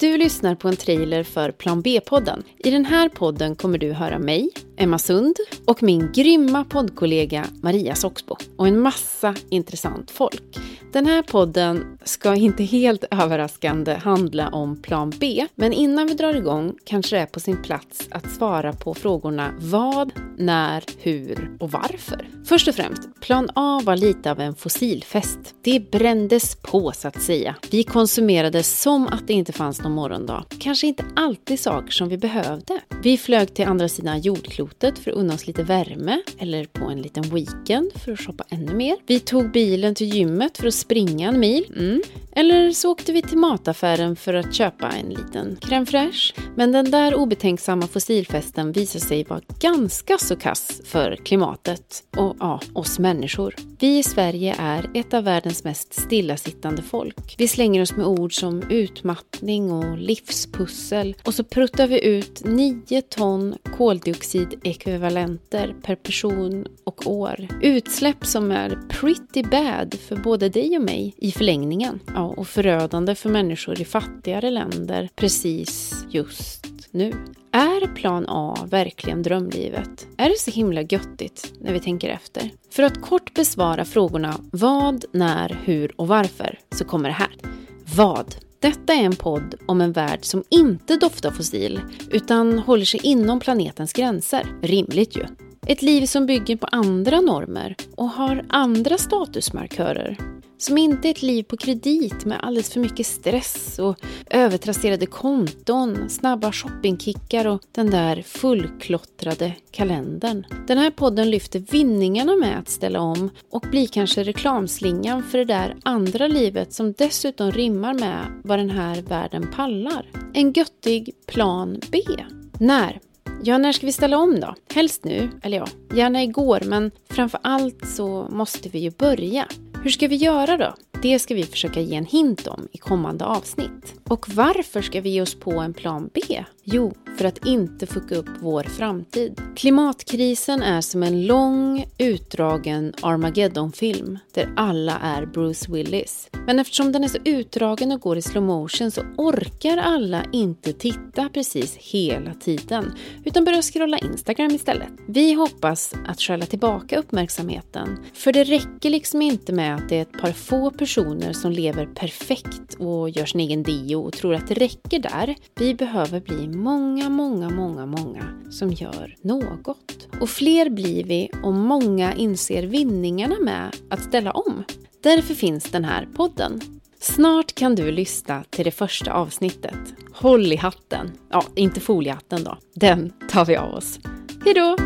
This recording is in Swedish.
Du lyssnar på en trailer för Plan B-podden. I den här podden kommer du höra mig, Emma Sund och min grymma poddkollega Maria Soxbo och en massa intressant folk. Den här podden ska inte helt överraskande handla om Plan B, men innan vi drar igång kanske det är på sin plats att svara på frågorna vad, när, hur och varför. Först och främst, Plan A var lite av en fossilfest. Det brändes på så att säga. Vi konsumerade som att det inte fanns någon morgondag. Kanske inte alltid saker som vi behövde. Vi flög till andra sidan jordklotet för att unna oss lite värme eller på en liten weekend för att shoppa ännu mer. Vi tog bilen till gymmet för att springa en mil. Mm. Eller så åkte vi till mataffären för att köpa en liten crème fraîche. Men den där obetänksamma fossilfesten visade sig vara ganska så kass för klimatet och ja, oss människor. Vi i Sverige är ett av världens mest stillasittande folk. Vi slänger oss med ord som utmattning och livspussel och så pruttar vi ut 9 ton koldioxidekvivalenter per person och år. Utsläpp som är pretty bad för både dig och mig i förlängningen. Ja, och förödande för människor i fattigare länder precis just nu. Är plan A verkligen drömlivet? Är det så himla göttigt när vi tänker efter? För att kort besvara frågorna vad, när, hur och varför så kommer det här. Vad? Detta är en podd om en värld som inte doftar fossil utan håller sig inom planetens gränser. Rimligt ju. Ett liv som bygger på andra normer och har andra statusmarkörer. Som inte är ett liv på kredit med alldeles för mycket stress och övertrasserade konton, snabba shoppingkickar och den där fullklottrade kalendern. Den här podden lyfter vinningarna med att ställa om och blir kanske reklamslingan för det där andra livet som dessutom rimmar med vad den här världen pallar. En göttig plan B. När? Ja, när ska vi ställa om då? Helst nu, eller ja, gärna igår, men framför allt så måste vi ju börja. Hur ska vi göra då? Det ska vi försöka ge en hint om i kommande avsnitt. Och varför ska vi ge oss på en plan B? Jo, för att inte fucka upp vår framtid. Klimatkrisen är som en lång, utdragen Armageddon-film där alla är Bruce Willis. Men eftersom den är så utdragen och går i slow motion så orkar alla inte titta precis hela tiden utan börjar scrolla Instagram istället. Vi hoppas att skälla tillbaka uppmärksamheten för det räcker liksom inte med att det är ett par få personer personer som lever perfekt och gör sin egen dio och tror att det räcker där. Vi behöver bli många, många, många, många som gör något. Och fler blir vi om många inser vinningarna med att ställa om. Därför finns den här podden. Snart kan du lyssna till det första avsnittet. Håll i hatten. Ja, inte foliehatten då. Den tar vi av oss. Hejdå!